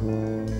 Goedemiddag,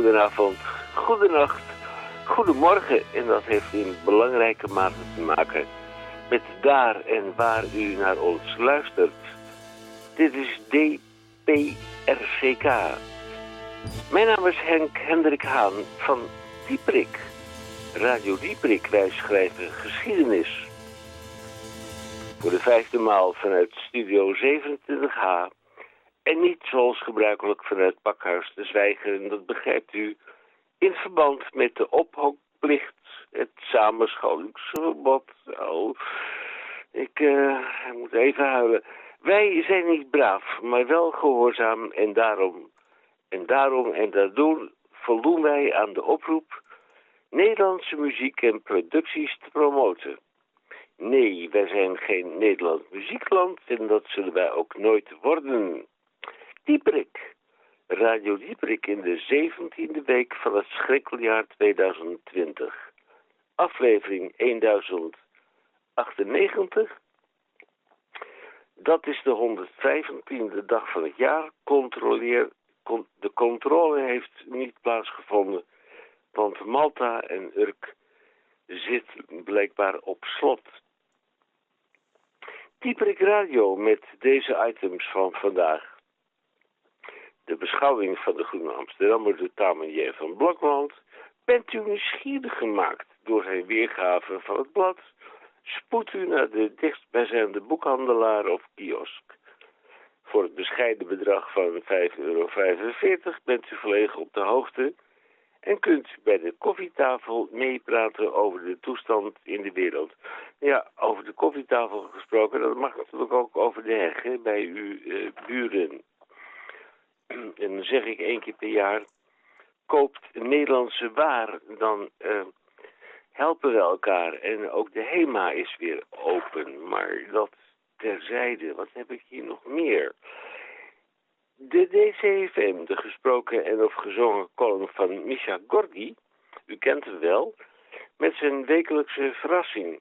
goedenavond, goedenacht, goedemorgen. En dat heeft in belangrijke mate te maken met daar en waar u naar ons luistert. Dit is DPRCK. Mijn naam is Henk Hendrik Haan van Dieprik. Radio Dieprik, wij schrijven geschiedenis. Voor de vijfde maal vanuit Studio 27H en niet zoals gebruikelijk vanuit Pakhuis te zwijgen, dat begrijpt u, in verband met de ophokplicht, het samenscholingsverbod. Oh, ik moet even huilen. Wij zijn niet braaf, maar wel gehoorzaam en daarom, en daarom en daardoor voldoen wij aan de oproep Nederlandse muziek en producties te promoten. Nee, wij zijn geen Nederlands muziekland en dat zullen wij ook nooit worden. Dieprik. Radio Dieprik in de 17e week van het schrikkeljaar 2020. Aflevering 1098. Dat is de 115e dag van het jaar. Controleer, de controle heeft niet plaatsgevonden, want Malta en Urk zit blijkbaar op slot. Dieprik Radio met deze items van vandaag de beschouwing van de Groene Amsterdammer door Tamanier van Blokland, bent u nieuwsgierig gemaakt door zijn weergave van het blad, spoed u naar de dichtstbijzijnde boekhandelaar of kiosk. Voor het bescheiden bedrag van 5,45 euro bent u volledig op de hoogte en kunt u bij de koffietafel meepraten over de toestand in de wereld. Ja, over de koffietafel gesproken, dat mag natuurlijk ook over de heg bij uw uh, buren en zeg ik één keer per jaar, koopt Nederlandse waar, dan uh, helpen we elkaar. En ook de HEMA is weer open, maar dat terzijde, wat heb ik hier nog meer? De DCFM, de gesproken en of gezongen column van Misha Gorgi, u kent hem wel, met zijn wekelijkse verrassing.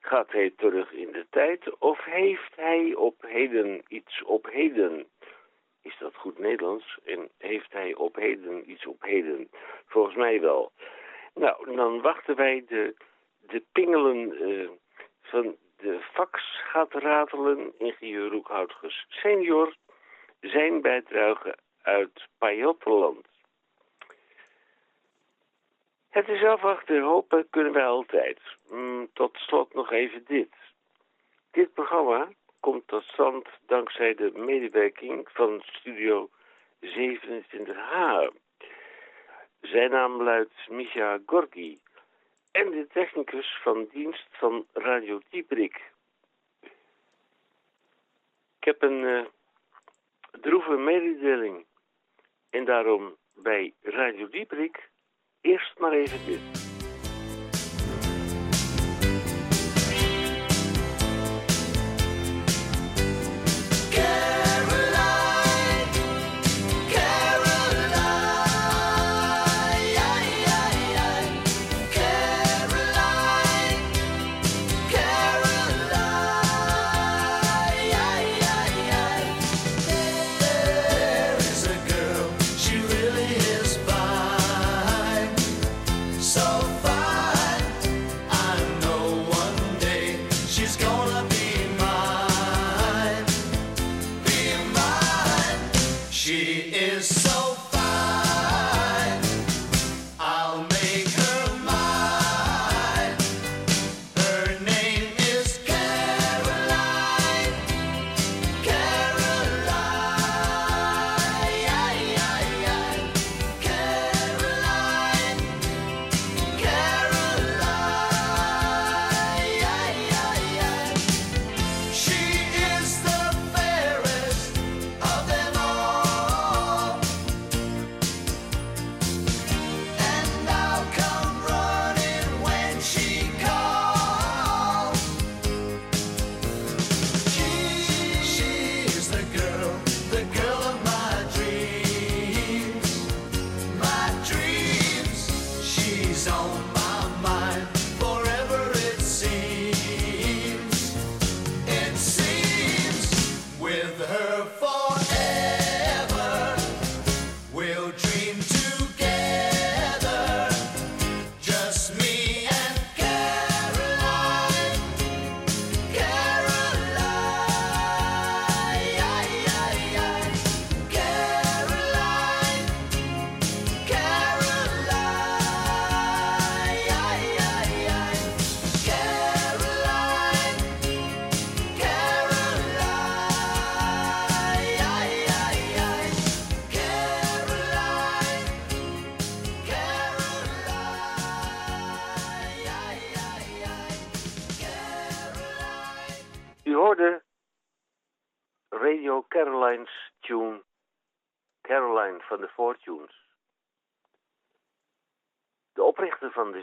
Gaat hij terug in de tijd of heeft hij op heden iets op heden? Is dat goed Nederlands? En heeft hij op heden iets op heden? Volgens mij wel. Nou, dan wachten wij de, de pingelen uh, van de fax gaat ratelen. Ingenieur Roekhoutges senior. Zijn bijdrage uit Pajottenland. Het is afwachten, hopen kunnen wij altijd. Mm, tot slot nog even dit. Dit programma komt tot stand dankzij de medewerking van Studio 27H. Zijn naam luidt Misha Gorgi en de technicus van dienst van Radio Dieprik. Ik heb een uh, droeve mededeling en daarom bij Radio Dieprik eerst maar even dit.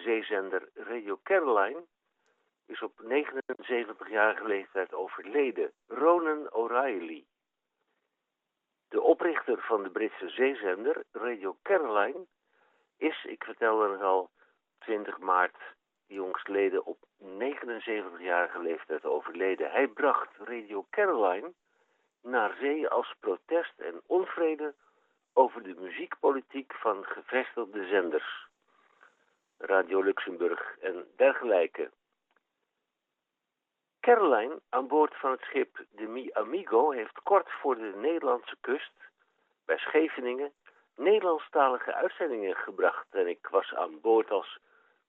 Zeezender Radio Caroline is op 79-jarige leeftijd overleden, Ronan O'Reilly. De oprichter van de Britse zeezender Radio Caroline is, ik vertelde het al, 20 maart jongstleden op 79-jarige leeftijd overleden. Hij bracht Radio Caroline naar zee als protest en onvrede over de muziekpolitiek van gevestigde zenders. Radio Luxemburg en dergelijke. Caroline aan boord van het schip de Mi Amigo heeft kort voor de Nederlandse kust, bij Scheveningen, Nederlandstalige uitzendingen gebracht en ik was aan boord als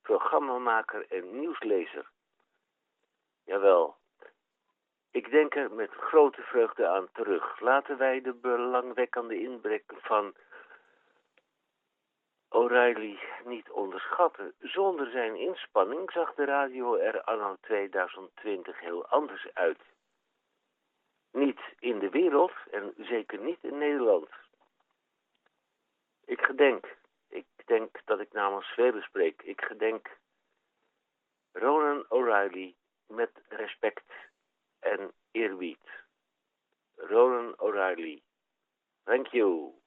programmamaker en nieuwslezer. Jawel, ik denk er met grote vreugde aan terug. Laten wij de belangwekkende inbrek van O'Reilly niet onderschatten. Zonder zijn inspanning zag de radio er anno 2020 heel anders uit. Niet in de wereld en zeker niet in Nederland. Ik gedenk, ik denk dat ik namens velen spreek, ik gedenk Ronan O'Reilly met respect en eerbied. Ronan O'Reilly. Thank you.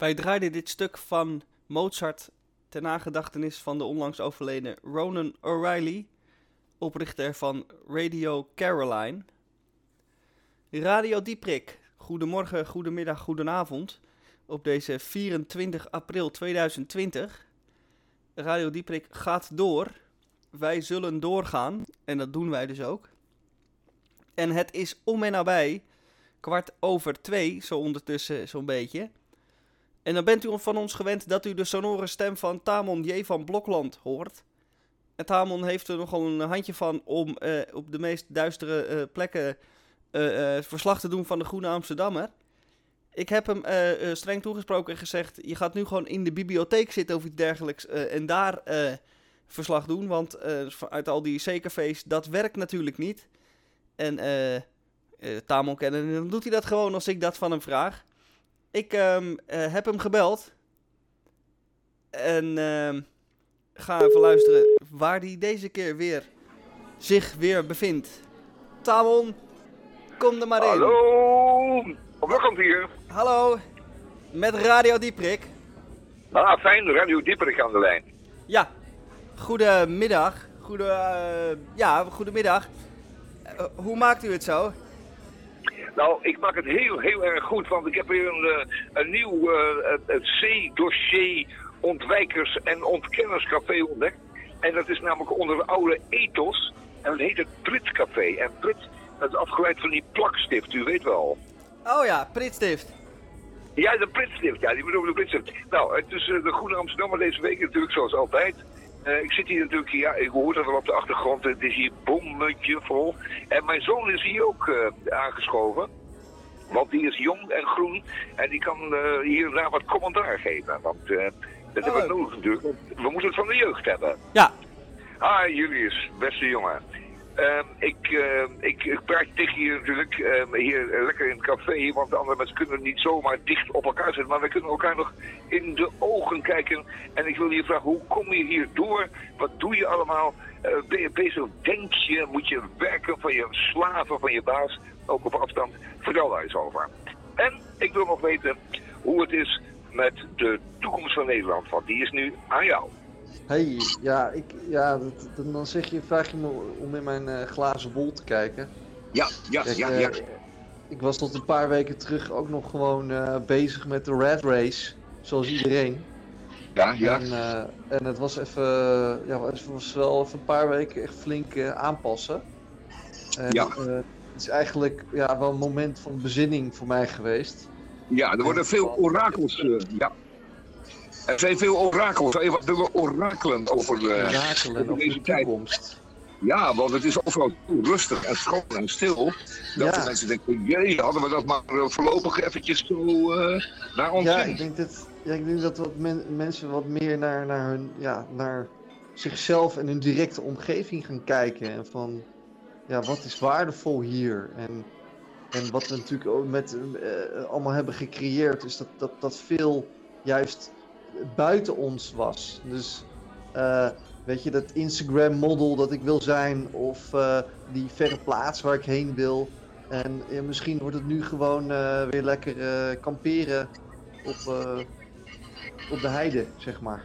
Wij draaiden dit stuk van Mozart ten nagedachtenis van de onlangs overleden Ronan O'Reilly, oprichter van Radio Caroline. Radio Dieprik, goedemorgen, goedemiddag, goedenavond op deze 24 april 2020. Radio Dieprik gaat door. Wij zullen doorgaan en dat doen wij dus ook. En het is om en nabij kwart over twee, zo ondertussen zo'n beetje. En dan bent u van ons gewend dat u de sonore stem van Tamon J. van Blokland hoort. En Tamon heeft er nogal een handje van om uh, op de meest duistere uh, plekken uh, verslag te doen van de Groene Amsterdammer. Ik heb hem streng toegesproken en gezegd: je gaat nu gewoon in de bibliotheek zitten of iets dergelijks en daar verslag doen. Want uit al die C-cafés, dat werkt natuurlijk niet. En Tamon kennen, dan doet hij dat gewoon als ik dat van hem vraag. Ik um, uh, heb hem gebeld. En uh, ga even luisteren waar hij deze keer weer zich weer bevindt. Tamon, kom er maar in. Hallo, welkom hier. Hallo, met Radio Dieprik. Ah, fijn, Radio Dieprik aan de lijn. Ja, goedemiddag. Goede, uh, ja, goedemiddag. Uh, hoe maakt u het zo? Nou, ik maak het heel, heel erg goed, want ik heb weer een, eh, een nieuw uh, C-dossier ontwijkers- en ontkennerscafé ontdekt. En dat is namelijk onder de oude ethos. En dat heet het Pritcafé. En Prit, dat is afgeleid van die plakstift, u weet wel. Oh ja, Pritstift. Ja, de Pritstift, ja, die bedoel de Pritstift. Nou, het is de Groene Amsterdammer deze week natuurlijk zoals altijd. Uh, ik zit hier natuurlijk, ja, ik hoor dat wel op de achtergrond. Het is hier bommetje vol. En mijn zoon is hier ook uh, aangeschoven. Want die is jong en groen. En die kan uh, hier daar wat commentaar geven. Want dat hebben we nodig natuurlijk. We moeten het van de jeugd hebben. Ja. Ah, Julius, beste jongen. Uh, ik, uh, ik, ik praat tegen hier natuurlijk uh, hier lekker in het café, want de andere mensen kunnen niet zomaar dicht op elkaar zitten, maar we kunnen elkaar nog in de ogen kijken. En ik wil je vragen, hoe kom je hier door? Wat doe je allemaal? Uh, ben je? Denk je? Moet je werken van je slaven, van je baas, ook op afstand? Vertel daar eens over. En ik wil nog weten hoe het is met de toekomst van Nederland, want die is nu aan jou. Hey, ja, ik, ja dat, dan zeg je, vraag je me om in mijn uh, glazen bol te kijken. Ja, ja, Kijk, ja, uh, ja. Ik was tot een paar weken terug ook nog gewoon uh, bezig met de Red Race, zoals iedereen. Ja, ja. En, en het was even, ja, het was wel even een paar weken echt flink aanpassen. En, ja. het is eigenlijk ja, wel een moment van bezinning voor mij geweest. Ja, er worden veel orakels, ja. Er zijn veel orakels, orakelen over, uh, orakelen over deze de toekomst. Ja, want het is overal rustig en schoon en stil. Dat ja. de mensen denken, jee, hadden we dat maar voorlopig eventjes zo uh, naar ons ja, ik denk dat, ja, ik denk dat wat men, mensen wat meer naar, naar, hun, ja, naar zichzelf en hun directe omgeving gaan kijken. En van, ja, wat is waardevol hier? En, en wat we natuurlijk ook met, uh, allemaal hebben gecreëerd, is dat, dat, dat veel juist buiten ons was. Dus uh, weet je, dat Instagram model dat ik wil zijn of uh, die verre plaats waar ik heen wil. En misschien wordt het nu gewoon uh, weer lekker kamperen op, op de heide, zeg maar.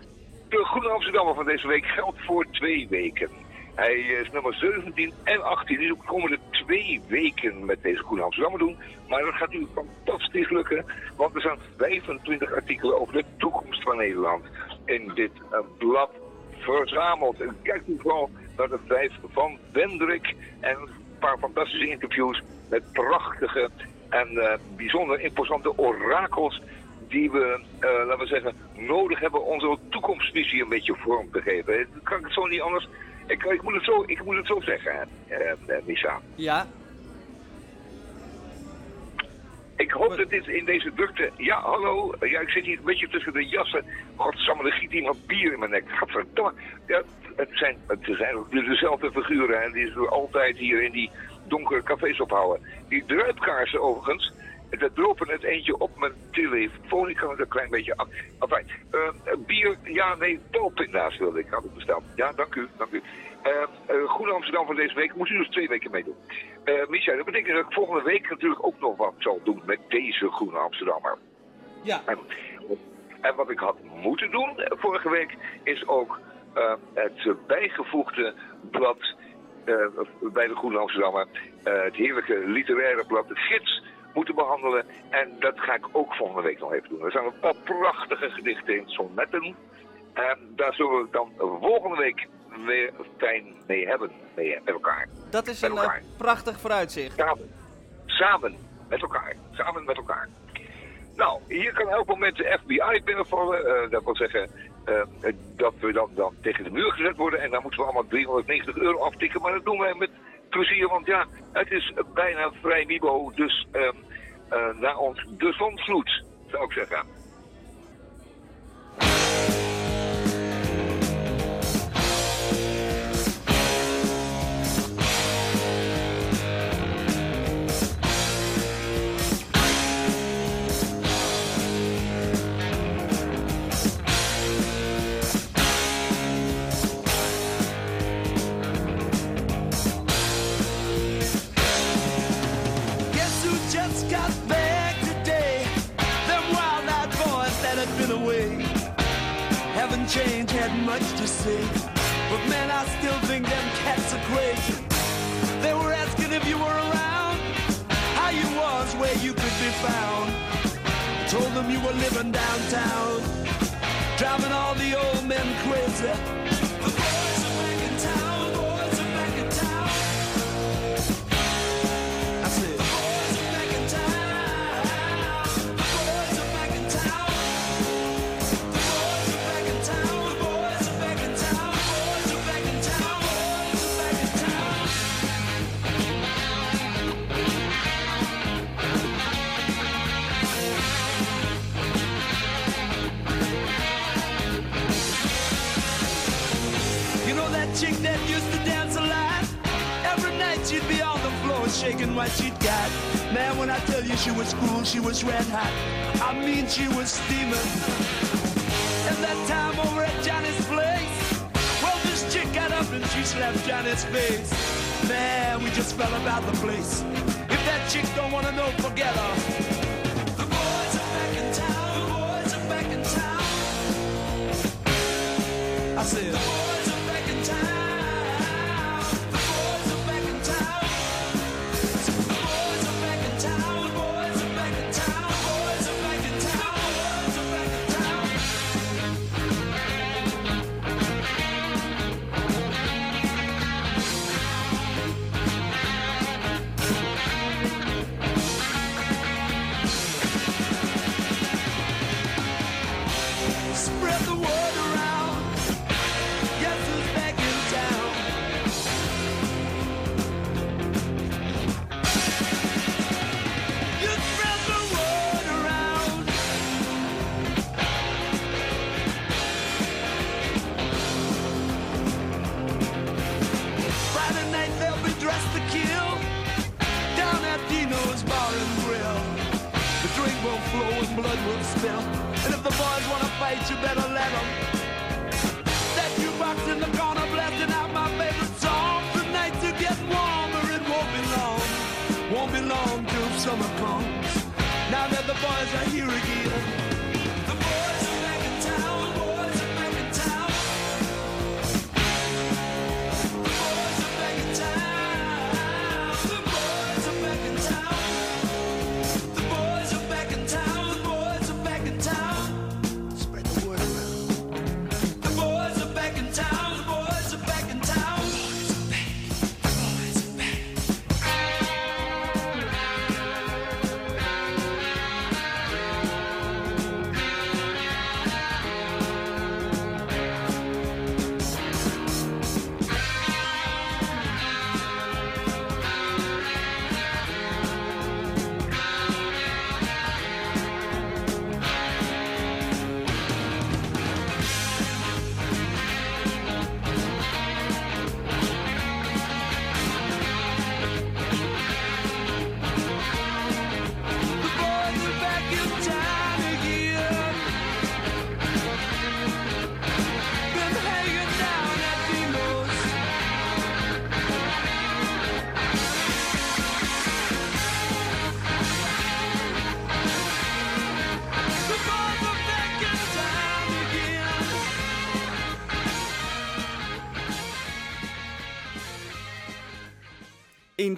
De Groene Amsterdammer van deze week geldt voor twee weken. Hij is nummer 17 en 18. Dus we komen er twee weken met deze Groene Amsterdammer doen. Maar dat gaat nu fantastisch lukken. Want er zijn 25 artikelen over de toekomst van Nederland in dit uh, blad verzameld. En kijk nu vooral naar de vijf van Wendrik. En een paar fantastische interviews met prachtige en uh, bijzonder imposante orakels die we, laten we zeggen, nodig hebben om onze toekomstvisie een beetje vorm te geven. Dat kan ik het zo niet anders ik, ik, moet het zo, ik moet het zo zeggen, uh, uh, Misa. Ja? Ik hoop dat dit in deze drukte... Ja, hallo. Ja, ik zit hier een beetje tussen de jassen. Godsamme, er giet iemand bier in mijn nek. Gadverdamme. Ja, het zijn, het zijn dezelfde figuren. En die zullen altijd hier in die donkere cafés ophouden. Die druipkaarsen overigens... Het lopen het eentje op mijn telefoon. Ik kan het een klein beetje af. Enfin, ehm, bier, ja, nee, taalpinda's wilde ik, had besteld. Ja, dank u, dank u. Uh, Amsterdam van deze week moet u dus twee weken meedoen. Uh, Michel, dat betekent dat ik volgende week natuurlijk ook nog wat zal doen met deze Groene Amsterdammer. Ja. En, wat ik had moeten doen vorige week is ook ehm, het bijgevoegde blad eh, bij de Groene Amsterdammer. het heerlijke literaire blad, de gids moeten behandelen. En dat ga ik ook volgende week nog even doen. We zijn een paar prachtige gedichten in sonnetten. En daar zullen we dan volgende week weer fijn mee hebben, met elkaar. Dat is een eh, prachtig vooruitzicht. Samen. Met elkaar. Samen met elkaar. Nou, hier kan elk moment de FBI binnenvallen. Eh, dat wil zeggen eh, dat we dan, tegen de muur gezet worden. En dan moeten we allemaal 390 euro aftikken. Maar dat doen wij met plezier. Want ja, het is bijna vrij Mibo. Dus um, naar ons de zonvloed zou ik zeggen.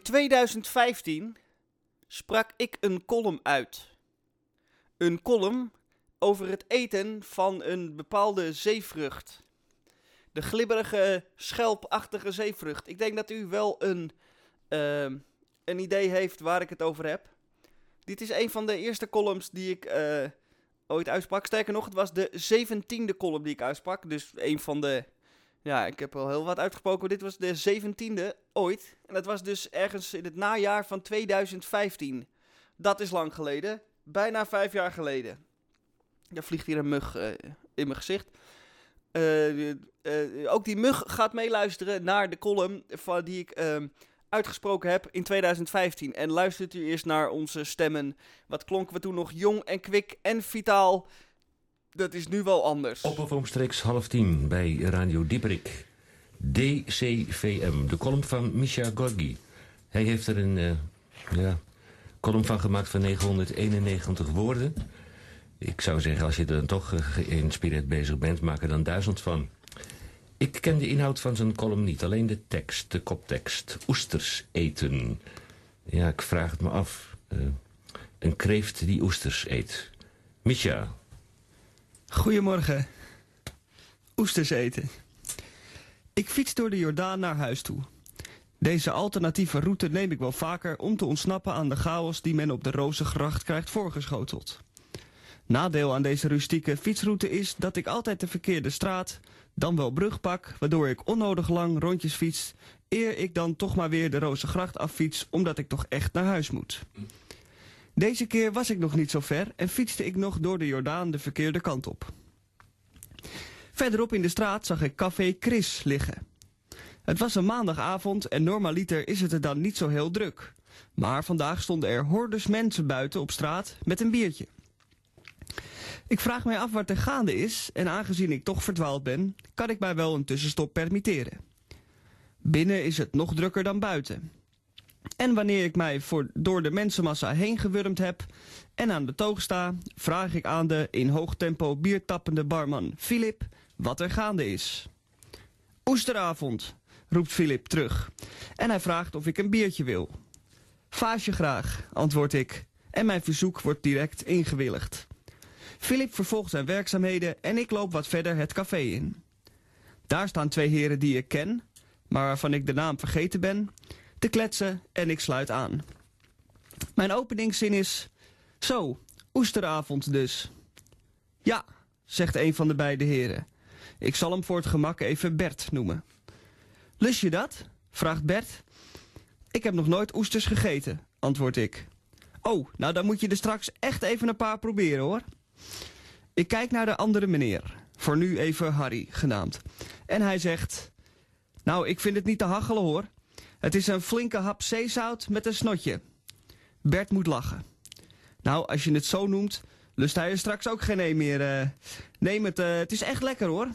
2015 sprak ik een column uit. Een column over het eten van een bepaalde zeevrucht. De glibberige, schelpachtige zeevrucht. Ik denk dat u wel een, ehm, een idee heeft waar ik het over heb. Dit is een van de eerste columns die ik eh, ooit uitsprak. Sterker nog, het was de zeventiende column die ik uitsprak. Dus een van de... Ja, ik heb al heel wat uitgesproken. Dit was de zeventiende ooit. En dat was dus ergens in het najaar van 2015. Dat is lang geleden. Bijna vijf jaar geleden. Er vliegt hier een mug eh, in mijn gezicht. Eh, eh, ook die mug gaat meeluisteren naar de column van, die ik ehm, uitgesproken heb in 2015. En luistert u eerst naar onze stemmen. Wat klonken we toen nog jong en kwik en vitaal. Dat is nu wel anders. Op of omstreeks half tien bij Radio Dieperik. DCVM, de column van Misha Gorgi. Hij heeft er een uh, ja, column van gemaakt van 991 woorden. Ik zou zeggen, als je er dan toch geïnspireerd bezig bent, maak er dan duizend van. Ik ken de inhoud van zijn column niet, alleen de tekst, de koptekst. Oesters eten. Ja, ik vraag het me af. Uh, een kreeft die oesters eet. Misha. Goedemorgen. Oesters eten. Ik fiets door de Jordaan naar huis toe. Deze alternatieve route neem ik wel vaker om te ontsnappen aan de chaos die men op de Rozengracht krijgt voorgeschoteld. Nadeel aan deze rustieke fietsroute is dat ik altijd de verkeerde straat, dan wel brug pak, waardoor ik onnodig lang rondjes fiets, eer ik dan toch maar weer de Rozengracht affiets, omdat ik toch echt naar huis moet. Deze keer was ik nog niet zo ver en fietste ik nog door de Jordaan de verkeerde kant op. Verderop in de straat zag ik café Chris liggen. Het was een maandagavond en normaliter is het er dan niet zo heel druk. Maar vandaag stonden er hordes mensen buiten op straat met een biertje. Ik vraag mij af wat er gaande is en aangezien ik toch verdwaald ben, kan ik mij wel een tussenstop permitteren. Binnen is het nog drukker dan buiten. En wanneer ik mij voor, door de mensenmassa heen gewurmd heb en aan de toog sta, vraag ik aan de in hoog tempo biertappende barman Philip wat er gaande is. Oesteravond, roept Philip terug. En hij vraagt of ik een biertje wil. Vaasje graag, antwoord ik. En mijn verzoek wordt direct ingewilligd. Philip vervolgt zijn werkzaamheden en ik loop wat verder het café in. Daar staan twee heren die ik ken, maar waarvan ik de naam vergeten ben, te kletsen en ik sluit aan. Mijn openingszin is... Zo, oesteravond dus. Ja, zegt een van de beide heren. Ik zal hem voor het gemak even Bert noemen. Lust je dat? vraagt Bert. Ik heb nog nooit oesters gegeten, antwoord ik. Oh, nou dan moet je er straks echt even een paar proberen hoor. Ik kijk naar de andere meneer, voor nu even Harry genaamd. En hij zegt... Nou, ik vind het niet te hachelen hoor. Het is een flinke hap zeezout met een snotje. Bert moet lachen. Nou, als je het zo noemt, lust hij er straks ook geen een meer. Uh, neem het, uh, het is echt lekker hoor.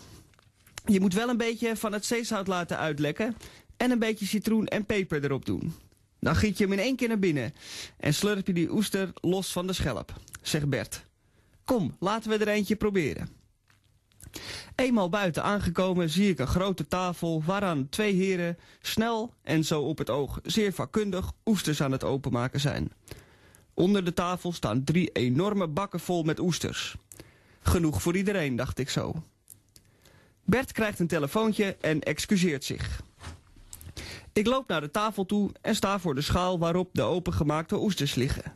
Je moet wel een beetje van het zeezout laten uitlekken en een beetje citroen en peper erop doen. Dan giet je hem in één keer naar binnen en slurp je die oester los van de schelp, zegt Bert. Kom, laten we er eentje proberen. Eenmaal buiten aangekomen zie ik een grote tafel waaraan twee heren snel en zo op het oog zeer vakkundig oesters aan het openmaken zijn. Onder de tafel staan drie enorme bakken vol met oesters. Genoeg voor iedereen, dacht ik zo. Bert krijgt een telefoontje en excuseert zich. Ik loop naar de tafel toe en sta voor de schaal waarop de opengemaakte oesters liggen.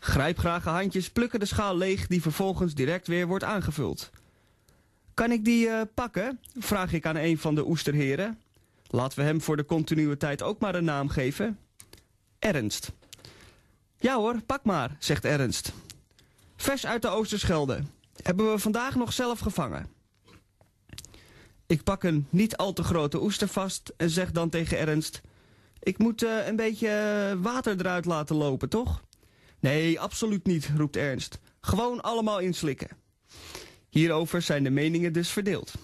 Grijpgrage handjes plukken de schaal leeg die vervolgens direct weer wordt aangevuld. Kan ik die uh, pakken? Vraag ik aan een van de oesterheren. Laten we hem voor de continuïteit ook maar een naam geven. Ernst. Ja hoor, pak maar, zegt Ernst. Vers uit de Oosterschelde. Hebben we vandaag nog zelf gevangen. Ik pak een niet al te grote oester vast en zeg dan tegen Ernst... Ik moet uh, een beetje uh, water eruit laten lopen, toch? Nee, absoluut niet, roept Ernst. Gewoon allemaal inslikken. Hierover zijn de meningen dus verdeeld.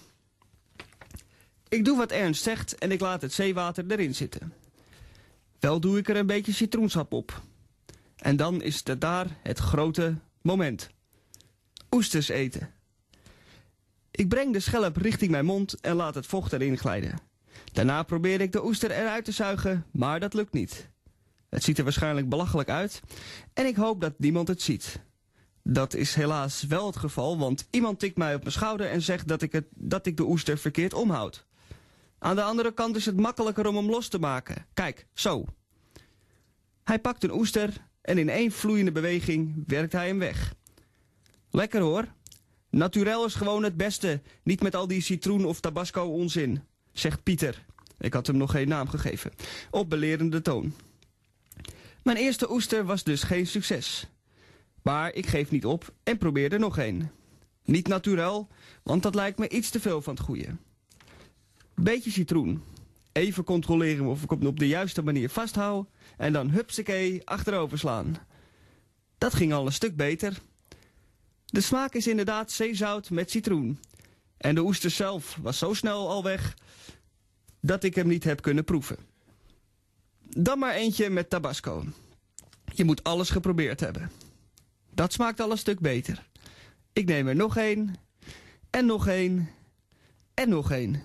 Ik doe wat Ernst zegt en ik laat het zeewater erin zitten. Wel doe ik er een beetje citroensap op. En dan is het daar het grote moment. Oesters eten. Ik breng de schelp richting mijn mond en laat het vocht erin glijden. Daarna probeer ik de oester eruit te zuigen, maar dat lukt niet. Het ziet er waarschijnlijk belachelijk uit en ik hoop dat niemand het ziet. Dat is helaas wel het geval, want iemand tikt mij op mijn schouder en zegt dat ik, het, dat ik de oester verkeerd omhoud. Aan de andere kant is het makkelijker om hem los te maken. Kijk, zo. Hij pakt een oester en in één vloeiende beweging werkt hij hem weg. Lekker hoor. Naturel is gewoon het beste, niet met al die citroen of tabasco onzin, zegt Pieter. Ik had hem nog geen naam gegeven. Op belerende toon. Mijn eerste oester was dus geen succes. Maar ik geef niet op en probeer er nog een. Niet naturel, want dat lijkt me iets te veel van het goede. Beetje citroen. Even controleren of ik hem op de juiste manier vasthoud. En dan hupsakee achterover slaan. Dat ging al een stuk beter. De smaak is inderdaad zeezout met citroen. En de oester zelf was zo snel al weg dat ik hem niet heb kunnen proeven. Dan maar eentje met tabasco. Je moet alles geprobeerd hebben. Dat smaakt al een stuk beter. Ik neem er nog één. En nog één. En nog één.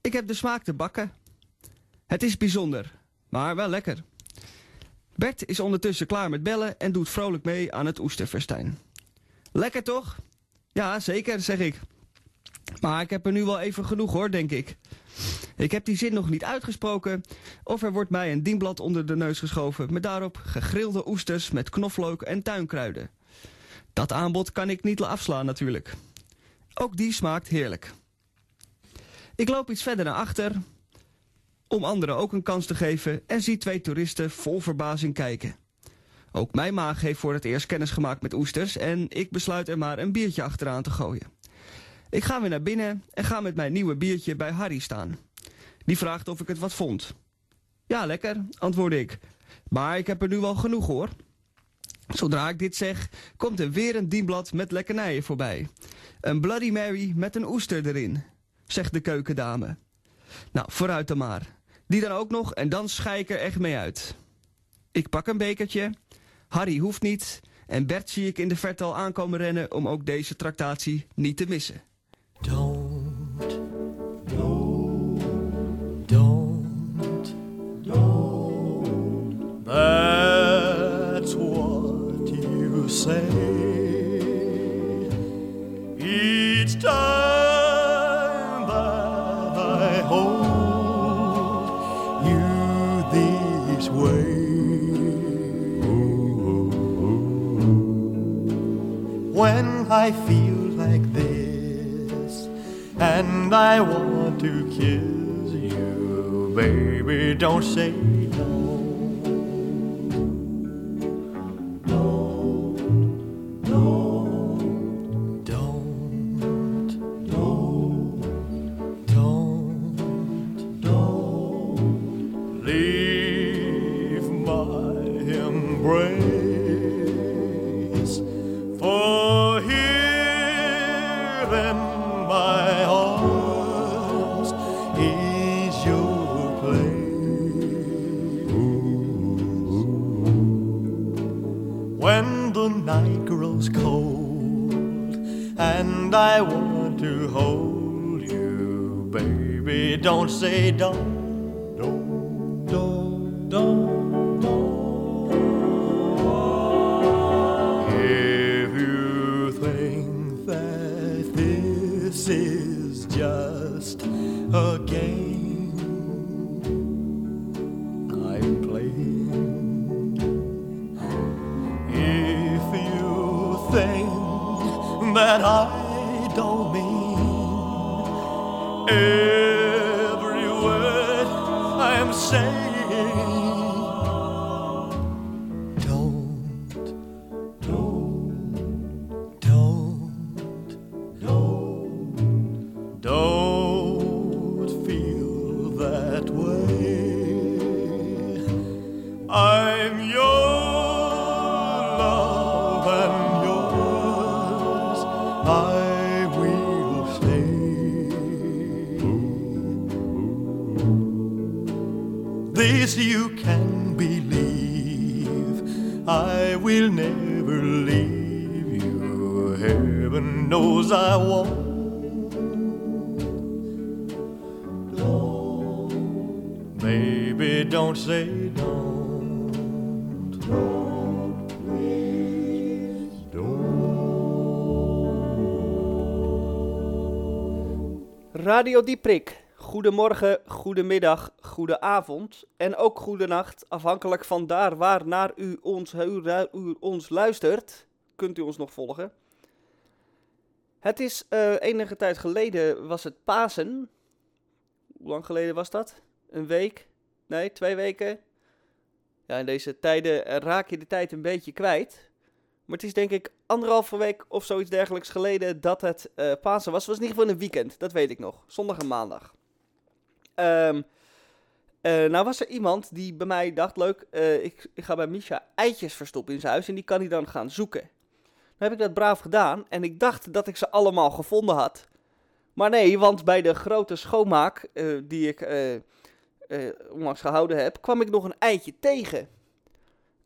Ik heb de smaak te bakken. Het is bijzonder, maar wel lekker. Bert is ondertussen klaar met bellen en doet vrolijk mee aan het oesterfestijn. Lekker toch? Ja, zeker, zeg ik. Maar ik heb er nu wel even genoeg hoor, denk ik. Ik heb die zin nog niet uitgesproken of er wordt mij een dienblad onder de neus geschoven met daarop gegrilde oesters met knoflook en tuinkruiden. Dat aanbod kan ik niet afslaan natuurlijk. Ook die smaakt heerlijk. Ik loop iets verder naar achter om anderen ook een kans te geven en zie twee toeristen vol verbazing kijken. Ook mijn maag heeft voor het eerst kennis gemaakt met oesters en ik besluit er maar een biertje achteraan te gooien. Ik ga weer naar binnen en ga met mijn nieuwe biertje bij Harry staan. Die vraagt of ik het wat vond. Ja, lekker, antwoord ik. Maar ik heb er nu wel genoeg hoor. Zodra ik dit zeg, komt er weer een dienblad met lekkernijen voorbij. Een Bloody Mary met een oester erin, zegt de keukendame. Nou, vooruit dan maar. Die dan ook nog en dan schei ik er echt mee uit. Ik pak een bekertje. Harry hoeft niet. En Bert zie ik in de verte al aankomen rennen om ook deze tractatie niet te missen. Don't, don't, don't, don't. That's what you say each time that I hold you this way. When I feel and I want to kiss you, baby, don't say When the night grows cold and I want to hold you, baby, don't say don't, don't, don't, don't. If you think that this is just that I don't mean Radio Dieprik. Goedemorgen, goedemiddag, goedenavond en ook goedenacht. Afhankelijk van daar waar naar u ons, u ons luistert, kunt u ons nog volgen. Het is eh, enige tijd geleden was het Pasen. Hoe lang geleden was dat? Een week? Nee, twee weken? Ja, in deze tijden eh, raak je de tijd een beetje kwijt. Maar het is denk ik anderhalve week of zoiets dergelijks geleden dat het eh, Pasen was. Het was in ieder geval een weekend, dat weet ik nog. Zondag en maandag. Ehm, eh, nou was er iemand die bij mij dacht, leuk, eh, ik, ga bij Misha eitjes verstoppen in zijn huis en die kan hij dan gaan zoeken. Dan heb ik dat braaf gedaan en ik dacht dat ik ze allemaal gevonden had. Maar nee, want bij de grote schoonmaak die ik onlangs gehouden heb, kwam ik nog een eitje tegen.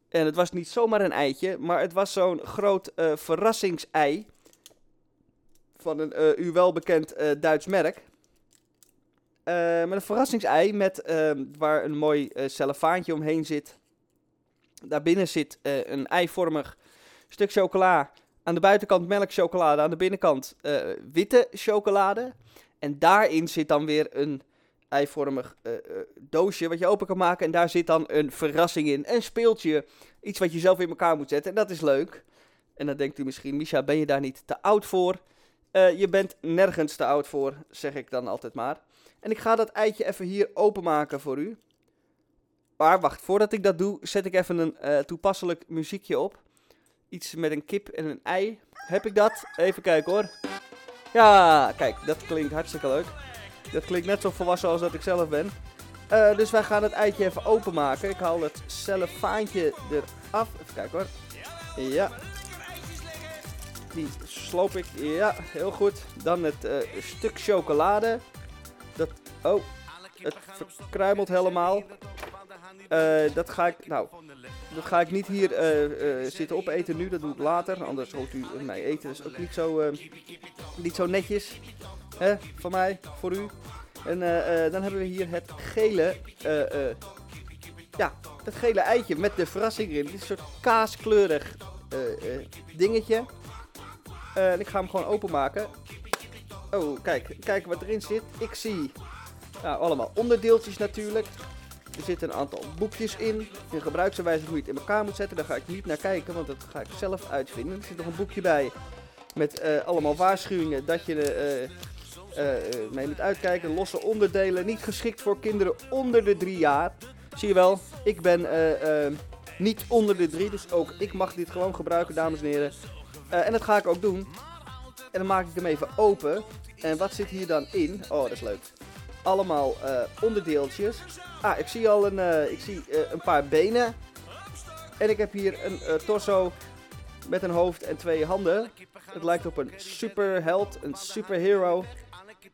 En het was niet zomaar een eitje, maar het was zo'n groot eh, verrassingsei van een eh, u wel bekend eh, Duits merk. Met een verrassingsei met, ehm, waar een mooi cellofaantje omheen zit. Daarbinnen zit een eivormig stuk chocola. Aan de buitenkant melkchocolade, aan de binnenkant witte chocolade. En daarin zit dan weer een eivormig eh, eh, doosje wat je open kan maken. En daar zit dan een verrassing in. Een speeltje. Iets wat je zelf in elkaar moet zetten. En dat is leuk. En dan denkt u misschien, Misha, ben je daar niet te oud voor? Eh, je bent nergens te oud voor, zeg ik dan altijd maar. En ik ga dat eitje even hier openmaken voor u. Maar wacht, voordat ik dat doe, zet ik even een toepasselijk muziekje op. Iets met een kip en een ei. Heb ik dat? Even kijken hoor. Ja, kijk, dat klinkt hartstikke leuk. Dat klinkt net zo volwassen als dat ik zelf ben. Eh, dus wij gaan het eitje even openmaken. Ik haal het cellofaantje eraf. Even kijken hoor. Ja. Die sloop ik. Ja, heel goed. Dan het eh, stuk chocolade. Dat. Oh, het verkruimelt helemaal. Eh, dat ga ik. Nou, ga ik niet hier eh, eh, zitten opeten nu. Dat doe ik later. Anders hoort u mij eten. Dat is ook niet zo, niet zo netjes. Hè, van mij, voor u. En dan hebben we hier het gele. ja, het gele eitje met de verrassing erin. Het is een soort kaaskleurig dingetje. En ik ga hem gewoon openmaken. Oh, kijk, kijk wat erin zit. Ik zie nou, allemaal onderdeeltjes natuurlijk. Er zitten een aantal boekjes in. Een gebruiksaanwijzing hoe je het in elkaar moet zetten. Daar ga ik niet naar kijken, want dat ga ik zelf uitvinden. Er zit nog een boekje bij met eh, allemaal waarschuwingen dat je eh, mee moet uitkijken. Losse onderdelen, niet geschikt voor kinderen onder de drie jaar. Zie je wel, ik ben niet onder de drie, dus ook ik mag dit gewoon gebruiken, dames en heren. En dat ga ik ook doen. En dan maak ik hem even open. En wat zit hier dan in? Oh, dat is leuk. Allemaal onderdeeltjes. Ah, ik zie al een, eh, ik zie, eh, een paar benen. En ik heb hier een eh, torso met een hoofd en twee handen. Het lijkt op een superheld, een superhero.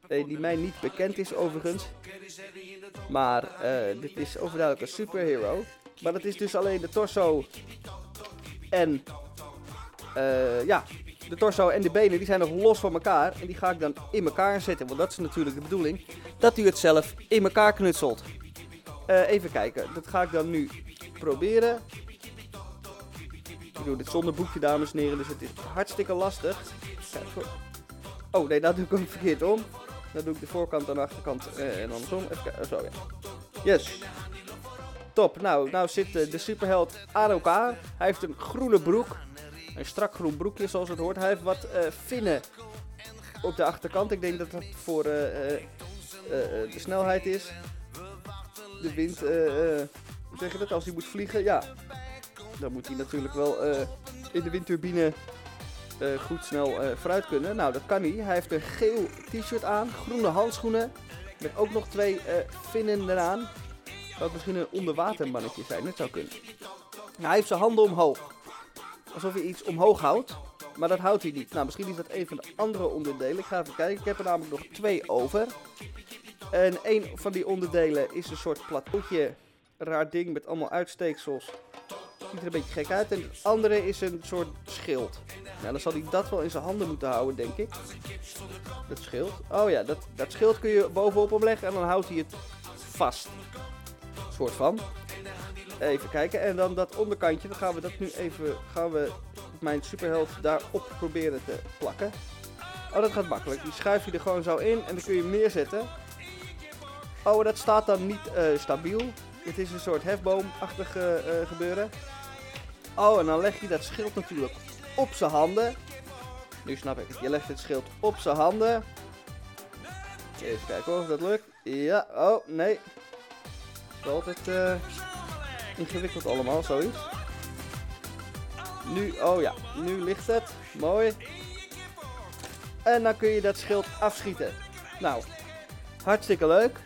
die mij niet bekend is overigens. Maar dit is overduidelijk een superhero. Maar dat is dus alleen de torso en ja, de torso en de benen die zijn nog los van elkaar. En die ga ik dan in elkaar zetten. Want dat is natuurlijk de bedoeling. Dat u het zelf in elkaar knutselt. Eh, even kijken. Dat ga ik dan nu proberen. Ik doe dit zonder boekje, dames en heren. Dus het is hartstikke lastig. Oh nee, dat doe ik ook verkeerd om. Dan doe ik de voorkant en de achterkant eh, en andersom. Even kijken. Zo ja. Yes. Top. Nou, nou zit de superheld aan elkaar. Hij heeft een groene broek. Een strak groen broekje zoals het hoort. Hij heeft wat eh vinnen op de achterkant. Ik denk dat dat voor de snelheid is. De wind, eh, eh, hoe zeg je dat? Als hij moet vliegen, ja. Dan moet hij natuurlijk wel eh, in de windturbine goed snel eh, vooruit kunnen. Nou, dat kan hij. Hij heeft een geel t-shirt aan, groene handschoenen. Met ook nog twee eh, vinnen eraan. Het misschien een onderwatermannetje zijn? Dat zou kunnen. Nou, hij heeft zijn handen omhoog. Alsof hij iets omhoog houdt. Maar dat houdt hij niet. Nou, misschien is dat een van de andere onderdelen. Ik ga even kijken. Ik heb er namelijk nog twee over. En een van die onderdelen is een soort plateautje. Raar ding met allemaal uitsteeksels. Ziet er een beetje gek uit. En het andere is een soort schild. Nou, dan zal hij dat wel in zijn handen moeten houden, denk ik. Dat schild. Oh ja, dat, dat schild kun je bovenop hem leggen en dan houdt hij het vast. Soort van. Even kijken. En dan dat onderkantje, dan gaan we dat nu even, gaan we mijn superheld daarop proberen te plakken. Oh, dat gaat makkelijk. Die schuif je er gewoon zo in en dan kun je hem neerzetten. Oh, dat staat dan niet eh, stabiel. Het is een soort hefboomachtig eh, eh, gebeuren. Oh, en dan leg je dat schild natuurlijk op zijn handen. Nu snap ik het. Je legt het schild op zijn handen. Even kijken hoor, of dat lukt. Ja, oh, nee. Het is altijd eh, ingewikkeld allemaal, zoiets. Nu, oh ja, nu ligt het. Mooi. En dan kun je dat schild afschieten. Nou, hartstikke leuk.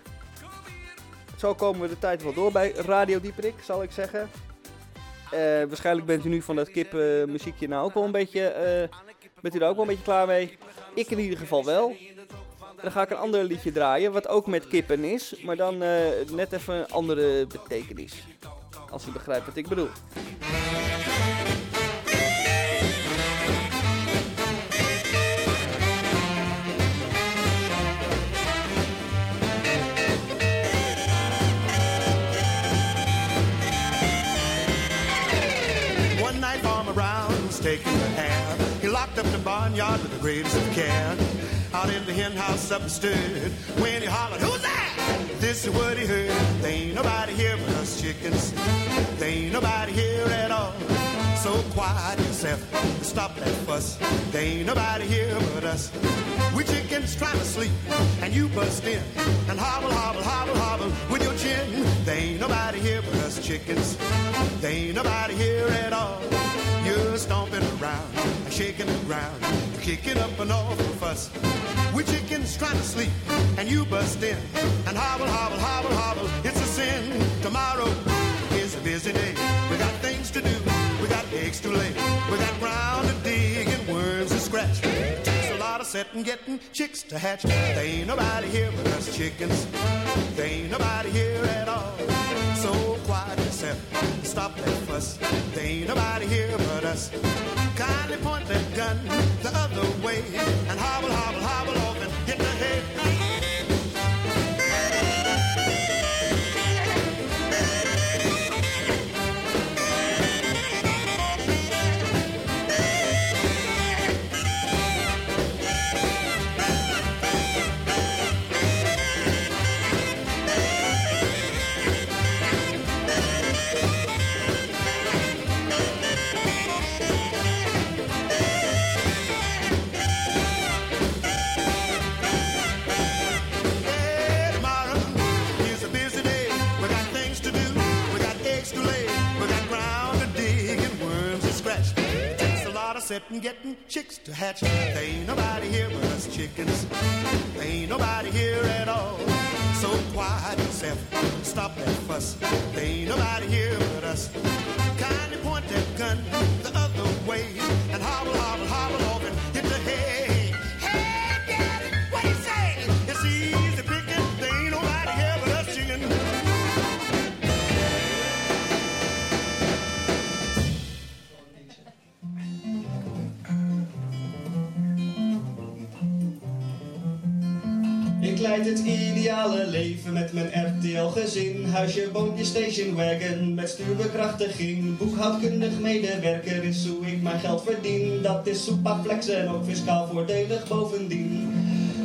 Zo komen we de tijd wel door bij Radio Dieperik, zal ik zeggen. Eh, waarschijnlijk bent u nu van dat kipmuziekje nou ook wel een beetje... eh, bent u er ook wel een beetje klaar mee? Ik in ieder geval wel. Dan ga ik een ander liedje draaien, wat ook met kippen is, maar dan eh, net even een andere betekenis. Als u begrijpt wat ik bedoel. He locked up the barnyard with the greatest of care. Out in the hen house up and stood. When he hollered, Who's that? This is what he heard. There ain't nobody here but us chickens. There ain't nobody here at all. So quiet yourself. Stop that fuss. There ain't nobody here but us. We chickens trying to sleep, and you bust in and hobble, hobble, hobble, hobble with your chin. There ain't nobody here but us chickens. There ain't nobody here at all. You're stomping around and shaking the ground, You're kicking up an awful fuss. We chickens trying to sleep, and you bust in and hobble, hobble, hobble, hobble. It's a sin. Tomorrow is a busy day. We got things to do. We got eggs to lay. We got ground to dig setting, getting chicks to hatch. There ain't nobody here but us chickens. There ain't nobody here at all. So quiet yourself, stop that fuss. There ain't nobody here but us. Kindly point that gun the other way and hobble, hobble, hobble off and hit the head. A lot of setting, getting chicks to hatch. There ain't nobody here but us chickens. There ain't nobody here at all. So quiet yourself. Stop that fuss. There ain't nobody here but us. Kindly RTL-gezin. Huisje, boompje, station wagon met stuurbekrachtiging. Boekhoudkundig medewerker is hoe ik mijn geld verdien. Dat is flex en ook fiscaal voordelig bovendien.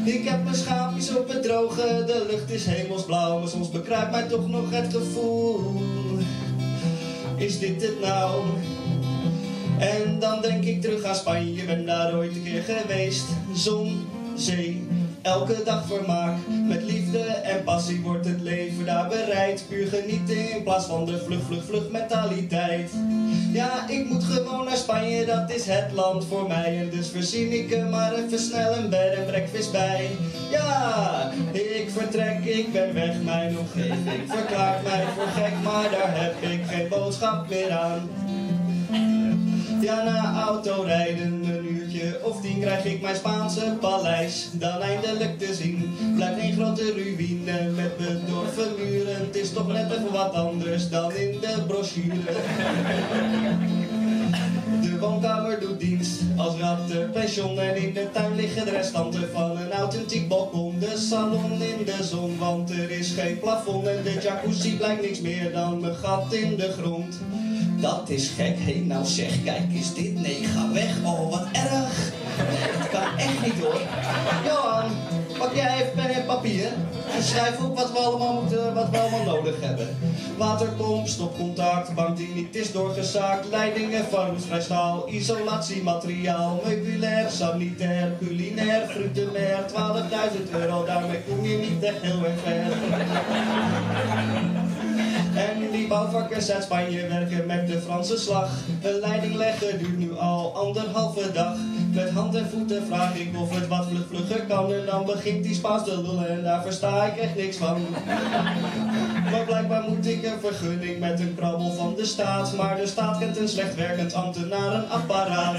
Ik heb mijn schaapjes op het droge, de lucht is hemelsblauw. Maar soms bekruipt mij toch nog het gevoel. Is dit het nou? En dan denk ik terug aan Spanje, ben daar ooit een keer geweest. Zon, zee, elke dag vermaak. Met liefde en passie wordt het leven daar bereid. Puur genieten in plaats van de vlug, vlug, vlug mentaliteit. Ja, ik moet gewoon naar Spanje, dat is het land voor mij. En dus verzin ik er maar even snel een bed en breakfast bij. Ja, ik vertrek, ik ben weg, mijn omgeving verklaart mij voor gek. Maar daar heb ik geen boodschap meer aan. Ja, na autorijden een uurtje of tien krijg ik mijn Spaanse paleis dan eindelijk te zien. Blijft een grote ruïne met bedorven muren. Het is toch net even wat anders dan in de brochure. De woonkamer doet dienst als rattenpension en in de tuin liggen de restanten van een authentiek balkon. De salon in de zon, want er is geen plafond en de jacuzzi blijkt niks meer dan een gat in de grond. Dat is gek, hé nou zeg, kijk is dit, nee ga weg, oh wat erg. Het kan echt niet hoor. Johan, pak jij even pen en papier en schrijf op wat we allemaal moeten, wat we allemaal nodig hebben. Waterpomp, stopcontact, bankdinitis doorgezaakt, leidingen van roestvrij staal, isolatiemateriaal, meubilair, sanitair, culinair, fruitenair, 12.000 euro, daarmee kom je niet echt heel erg ver. En die bouwvakkers uit Spanje werken met de Franse slag. Een leiding leggen duurt nu al anderhalve dag. Met hand en voeten vraag ik of het wat vlug vlugger kan. En dan begint die Spaans te lullen en daar versta ik echt niks van. Maar blijkbaar moet ik een vergunning met een krabbel van de staat. Maar de staat kent een slecht werkend ambtenarenapparaat.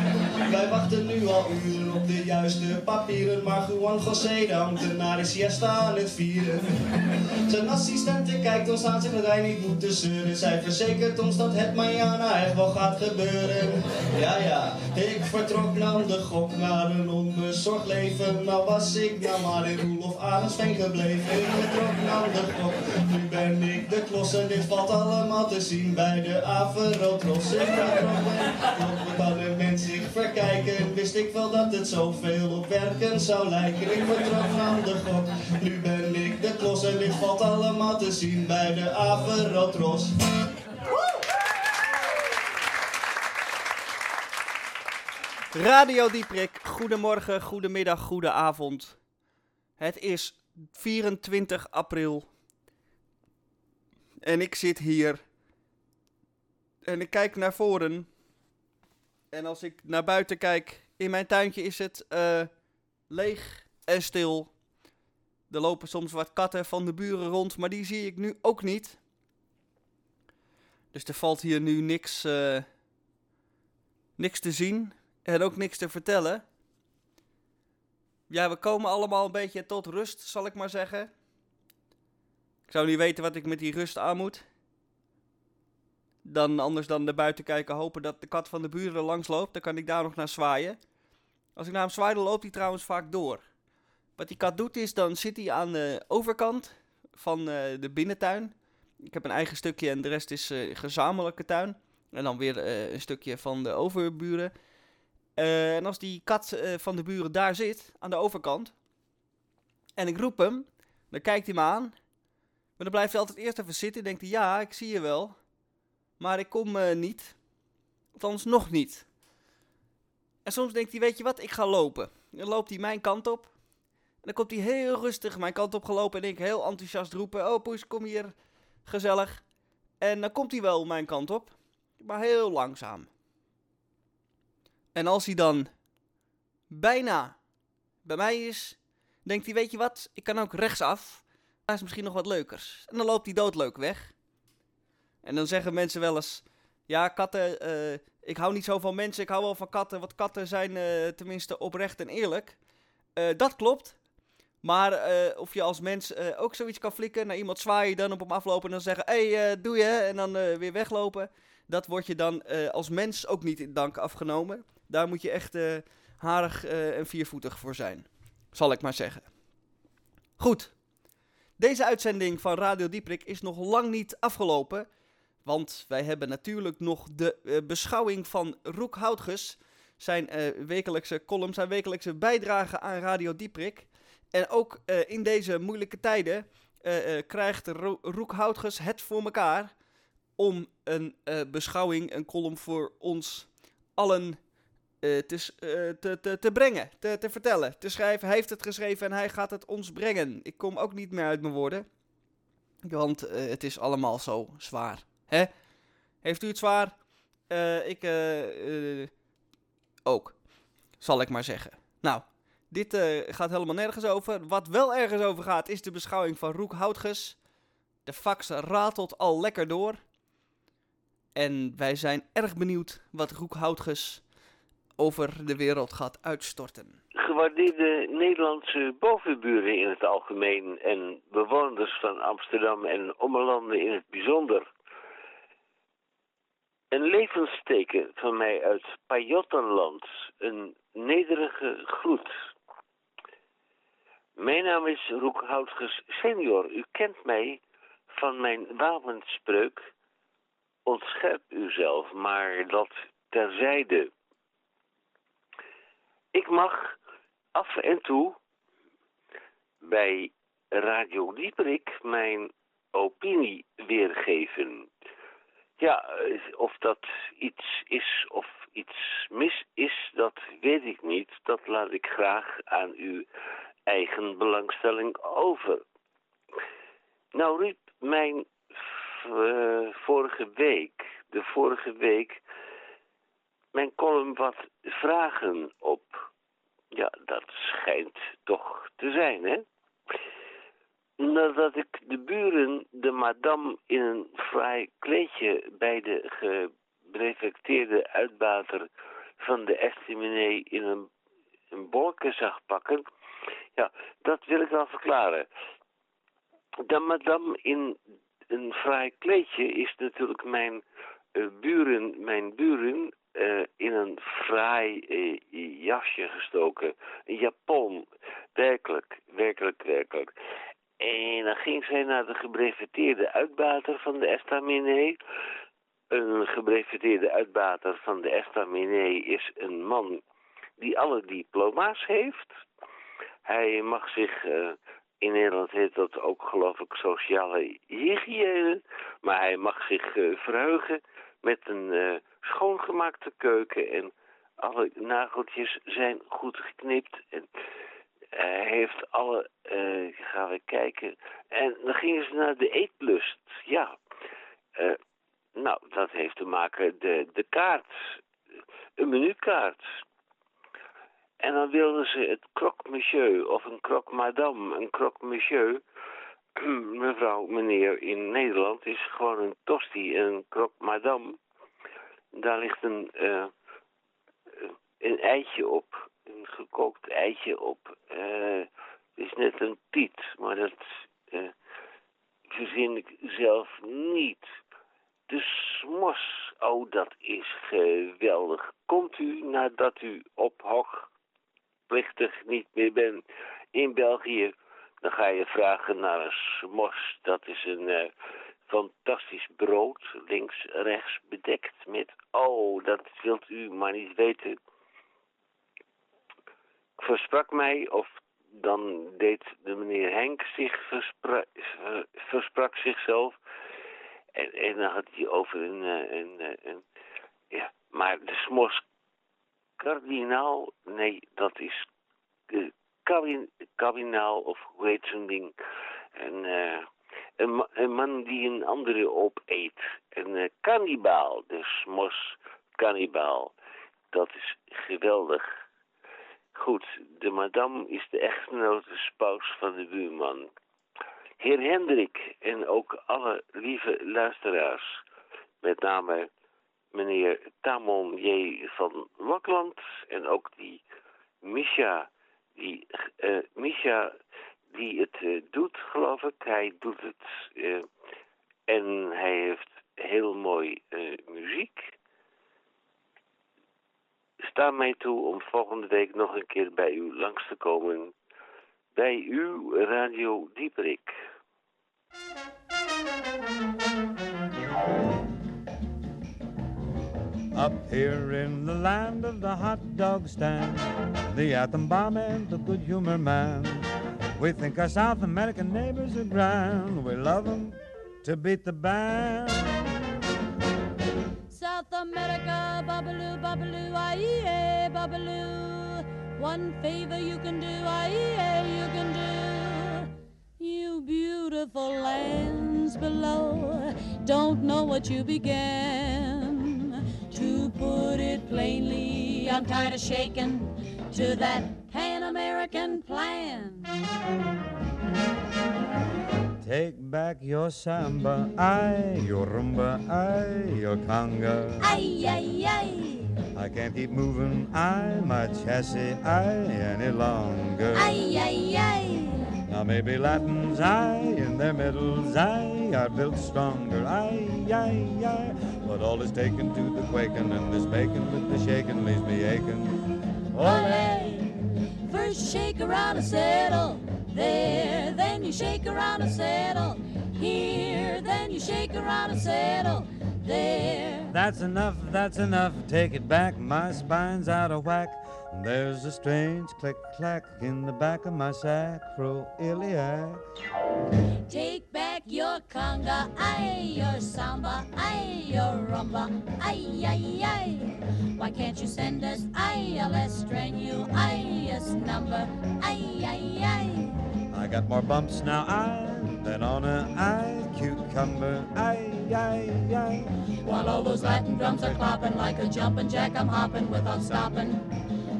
Wij wachten nu al uren op de juiste papieren. Maar Juan José, de ambtenaar, is siesta aan het vieren. Zijn assistente kijkt ons aan, zegt dat wij niet moeten zeuren. Zij verzekert ons dat het Mayana echt wel gaat gebeuren. Ja, ja, ik vertrok de gok naar een onbezorgd leven. Nou was ik nou maar in Roelof Arendsveen gebleven. Ik naar de gok, nu ben ik de klos. En dit valt allemaal te zien bij de Averotros. Ik klop, kan een mens zich verkijken. Wist ik wel dat het zoveel op werken zou lijken. Ik vertrok naar de gok, nu ben ik de klos. En dit valt allemaal te zien bij de Averotros. Radio Dieprik, goedemorgen, goedemiddag, goedenavond. Het is 24 april. En ik zit hier. En ik kijk naar voren. En als ik naar buiten kijk, in mijn tuintje is het eh, leeg en stil. Er lopen soms wat katten van de buren rond, maar die zie ik nu ook niet. Dus er valt hier nu niks, eh, niks te zien en ook niks te vertellen. Ja, we komen allemaal een beetje tot rust, zal ik maar zeggen. Ik zou niet weten wat ik met die rust aan moet. Dan anders dan naar buiten kijken, hopen dat de kat van de buren langs loopt. Dan kan ik daar nog naar zwaaien. Als ik naar hem zwaai, dan loopt hij trouwens vaak door. Wat die kat doet is, dan zit hij aan de overkant van eh, de binnentuin. Ik heb een eigen stukje en de rest is eh, gezamenlijke tuin. En dan weer eh, een stukje van de overburen. Eh, en als die kat eh, van de buren daar zit, aan de overkant, en ik roep hem, dan kijkt hij me aan. Maar dan blijft hij altijd eerst even zitten. Denkt hij, ja, ik zie je wel. Maar ik kom eh, niet. Althans, nog niet. En soms denkt hij, weet je wat, ik ga lopen. Dan loopt hij mijn kant op. En dan komt hij heel rustig mijn kant op gelopen. En ik heel enthousiast roepen, oh poes, kom hier, gezellig. En dan komt hij wel mijn kant op. Maar heel langzaam. En als hij dan bijna bij mij is, denkt hij, weet je wat, ik kan ook rechtsaf. Daar is misschien nog wat leukers. En dan loopt hij doodleuk weg. En dan zeggen mensen wel eens, ja, katten, eh, ik hou niet zo van mensen, ik hou wel van katten, want katten zijn eh, tenminste oprecht en eerlijk. Eh, dat klopt. Maar of je als mens ook zoiets kan flikken, naar iemand zwaaien, dan op hem aflopen en dan zeggen, hé, hey, doe je, en dan weer weglopen. Dat wordt je dan als mens ook niet in dank afgenomen. Daar moet je echt eh, harig eh, en viervoetig voor zijn. Zal ik maar zeggen. Goed. Deze uitzending van Radio Dieprik is nog lang niet afgelopen. Want wij hebben natuurlijk nog de eh, beschouwing van Roek Houtges. Zijn wekelijkse column, zijn wekelijkse bijdrage aan Radio Dieprik. En ook in deze moeilijke tijden krijgt Ro Roek Houtges het voor elkaar om een beschouwing, een column voor ons allen eh, te, eh, te, te, te brengen, te, te vertellen, te schrijven. Hij heeft het geschreven en hij gaat het ons brengen. Ik kom ook niet meer uit mijn woorden, want eh, het is allemaal zo zwaar. Hè? Heeft u het zwaar? Ik ook, zal ik maar zeggen. Nou, dit gaat helemaal nergens over. Wat wel ergens over gaat, is de beschouwing van Roek Houtges. De fax ratelt al lekker door. En wij zijn erg benieuwd wat Roek Houtges over de wereld gaat uitstorten. Gewaardeerde Nederlandse bovenburen in het algemeen en bewoners van Amsterdam en ommelanden in het bijzonder. Een levensteken van mij uit Pajottenland, een nederige groet. Mijn naam is Roek Houtges senior. U kent mij van mijn wapenspreuk. Ontscherp uzelf, maar dat terzijde. Ik mag af en toe bij Radio Dieperik mijn opinie weergeven. Ja, eh, of dat iets is of iets mis is, dat weet ik niet. Dat laat ik graag aan uw eigen belangstelling over. Nou riep mijn uh, vorige week, de vorige week, mijn column wat vragen op. Ja, dat schijnt toch te zijn, hè? Nadat ik de buren, de madame, in een fraai kleedje bij de gebrefecteerde uitbater van de estiminee in een, een zag pakken, ja, dat wil ik wel verklaren. De madame in een fraai kleedje is natuurlijk mijn uh, buren, mijn buren uh, in een fraai uh, jasje gestoken. Een japon. Werkelijk, werkelijk, werkelijk. En dan ging zij naar de gebreveteerde uitbater van de estaminet. Een gebreveteerde uitbater van de estaminet is een man die alle diploma's heeft. Hij mag zich uh, in Nederland heet dat ook, geloof ik, sociale hygiëne. Maar hij mag zich uh, verheugen met een schoongemaakte keuken. En alle nageltjes zijn goed geknipt. En hij heeft alle... Uh, gaan we kijken. En dan gingen ze naar de eetlust. Ja. nou, dat heeft te maken de, de kaart. Een menukaart. En dan wilden ze het croque monsieur of een croque madame. Een croque monsieur, mevrouw, meneer, in Nederland is gewoon een tosti en een croque madame. Daar ligt een, uh, een eitje op, een gekookt eitje op. Uh, is net een tiet, maar dat uh, verzin ik zelf niet. De smos, oh dat is geweldig. Komt u nadat u op hog plichtig niet meer ben in België, dan ga je vragen naar een smos. Dat is een fantastisch brood, links, rechts bedekt met, oh, dat wilt u maar niet weten. Versprak mij, of dan deed de meneer Henk zich, verspra versprak zichzelf. En, en dan had hij over een, een, een, een ja, maar de smos kardinaal, nee, dat is uh, kardinaal of hoe heet zo'n ding. En, uh, een, een, man die een andere opeet. Een uh, kannibaal, dus mos kannibaal. Dat is geweldig. Goed, de madame is de echtgenote spouse van de buurman. Heer Hendrik en ook alle lieve luisteraars, met name meneer Tamon J. van Wakland en ook die Misha, die, uh, Misha die het uh, doet, geloof ik. Hij doet het uh, en hij heeft heel mooi muziek. Sta mij toe om volgende week nog een keer bij u langs te komen. Bij uw Radio Dieperik. Up here in the land of the hot dog stand, the atom bomb and the good humor man. We think our South American neighbors are grand. We love them to beat the band. South America, babaloo, babaloo, aye, babaloo. One favor you can do, aye, you can do. You beautiful lands below don't know what you began. To put it plainly, I'm tired of shaking to that Pan American plan. Take back your samba, aye, your rumba, aye, your conga. Aye, aye, aye. I can't keep moving, I, my chassis, I, any longer. Aye, aye, aye. Now maybe Latins, I, in their middles, I, are built stronger, aye, aye, aye. But all is taken to the quaking, and this bacon with the shaking leaves me aching. Ole! First you shake around a settle, there, then you shake around a settle, here, then you shake around a settle, there. That's enough, that's enough, take it back, my spine's out of whack. There's a strange click clack in the back of my sacroiliac. Take back your conga, ay, your samba, ay, your rumba, ay, ay, ay. Why can't you send us, ay, a less strenuous number, ay, ay, ay. I got more bumps now, I, than on a I cucumber, ay, ay, ay. While all those Latin drums are clopping like a jumping jack, I'm hopping without stopping.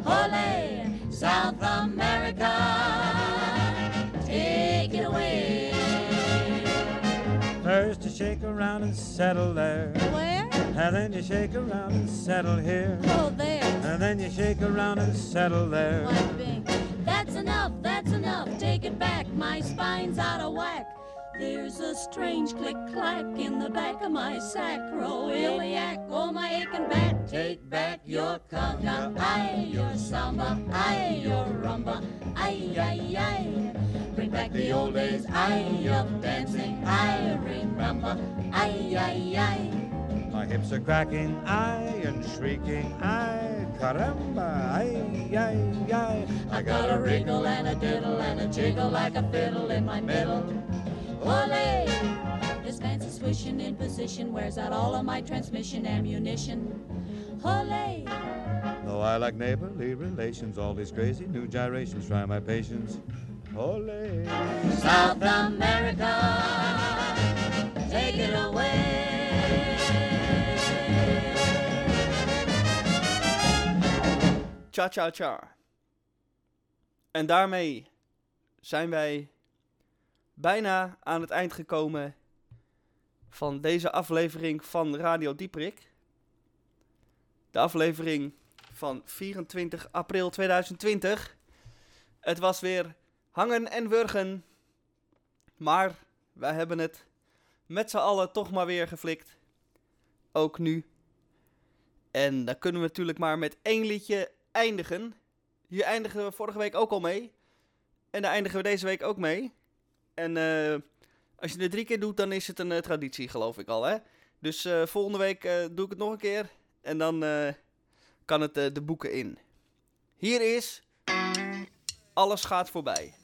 Ole, South America, take it away. First you shake around and settle there. Where? And then you shake around and settle here. Oh, there. And then you shake around and settle there. That's enough, that's enough. Take it back, my spine's out of whack. There's a strange click clack in the back of my sacroiliac. Oh, my aching back. Take back your conga, aye, your samba, aye, your rumba, aye, aye, aye. Bring back the old days, aye, of dancing, I remember, aye, aye, aye. My hips are cracking, I and shrieking, I caramba, ay, ay, ay. I got a wriggle and a diddle and a jiggle like a fiddle in my middle. Ole! This fancy swishing in position wears out all of my transmission ammunition. Ole! Though I like neighborly relations, all these crazy new gyrations try my patience. Ole. South America, take it away. Cha cha cha. En daarmee zijn wij bijna aan het eind gekomen van deze aflevering van Radio Dieprik. De aflevering van 24 april 2020. Het was weer hangen en wurgen. Maar wij hebben het met z'n allen toch maar weer geflikt. Ook nu. En dan kunnen we natuurlijk maar met één liedje eindigen. Hier eindigen we vorige week ook al mee. En daar eindigen we deze week ook mee. En uh, als je het drie keer doet, dan is het een uh, traditie, geloof ik al. Hè? Dus uh, volgende week doe ik het nog een keer. En dan kan het de boeken in. Hier is Alles gaat voorbij.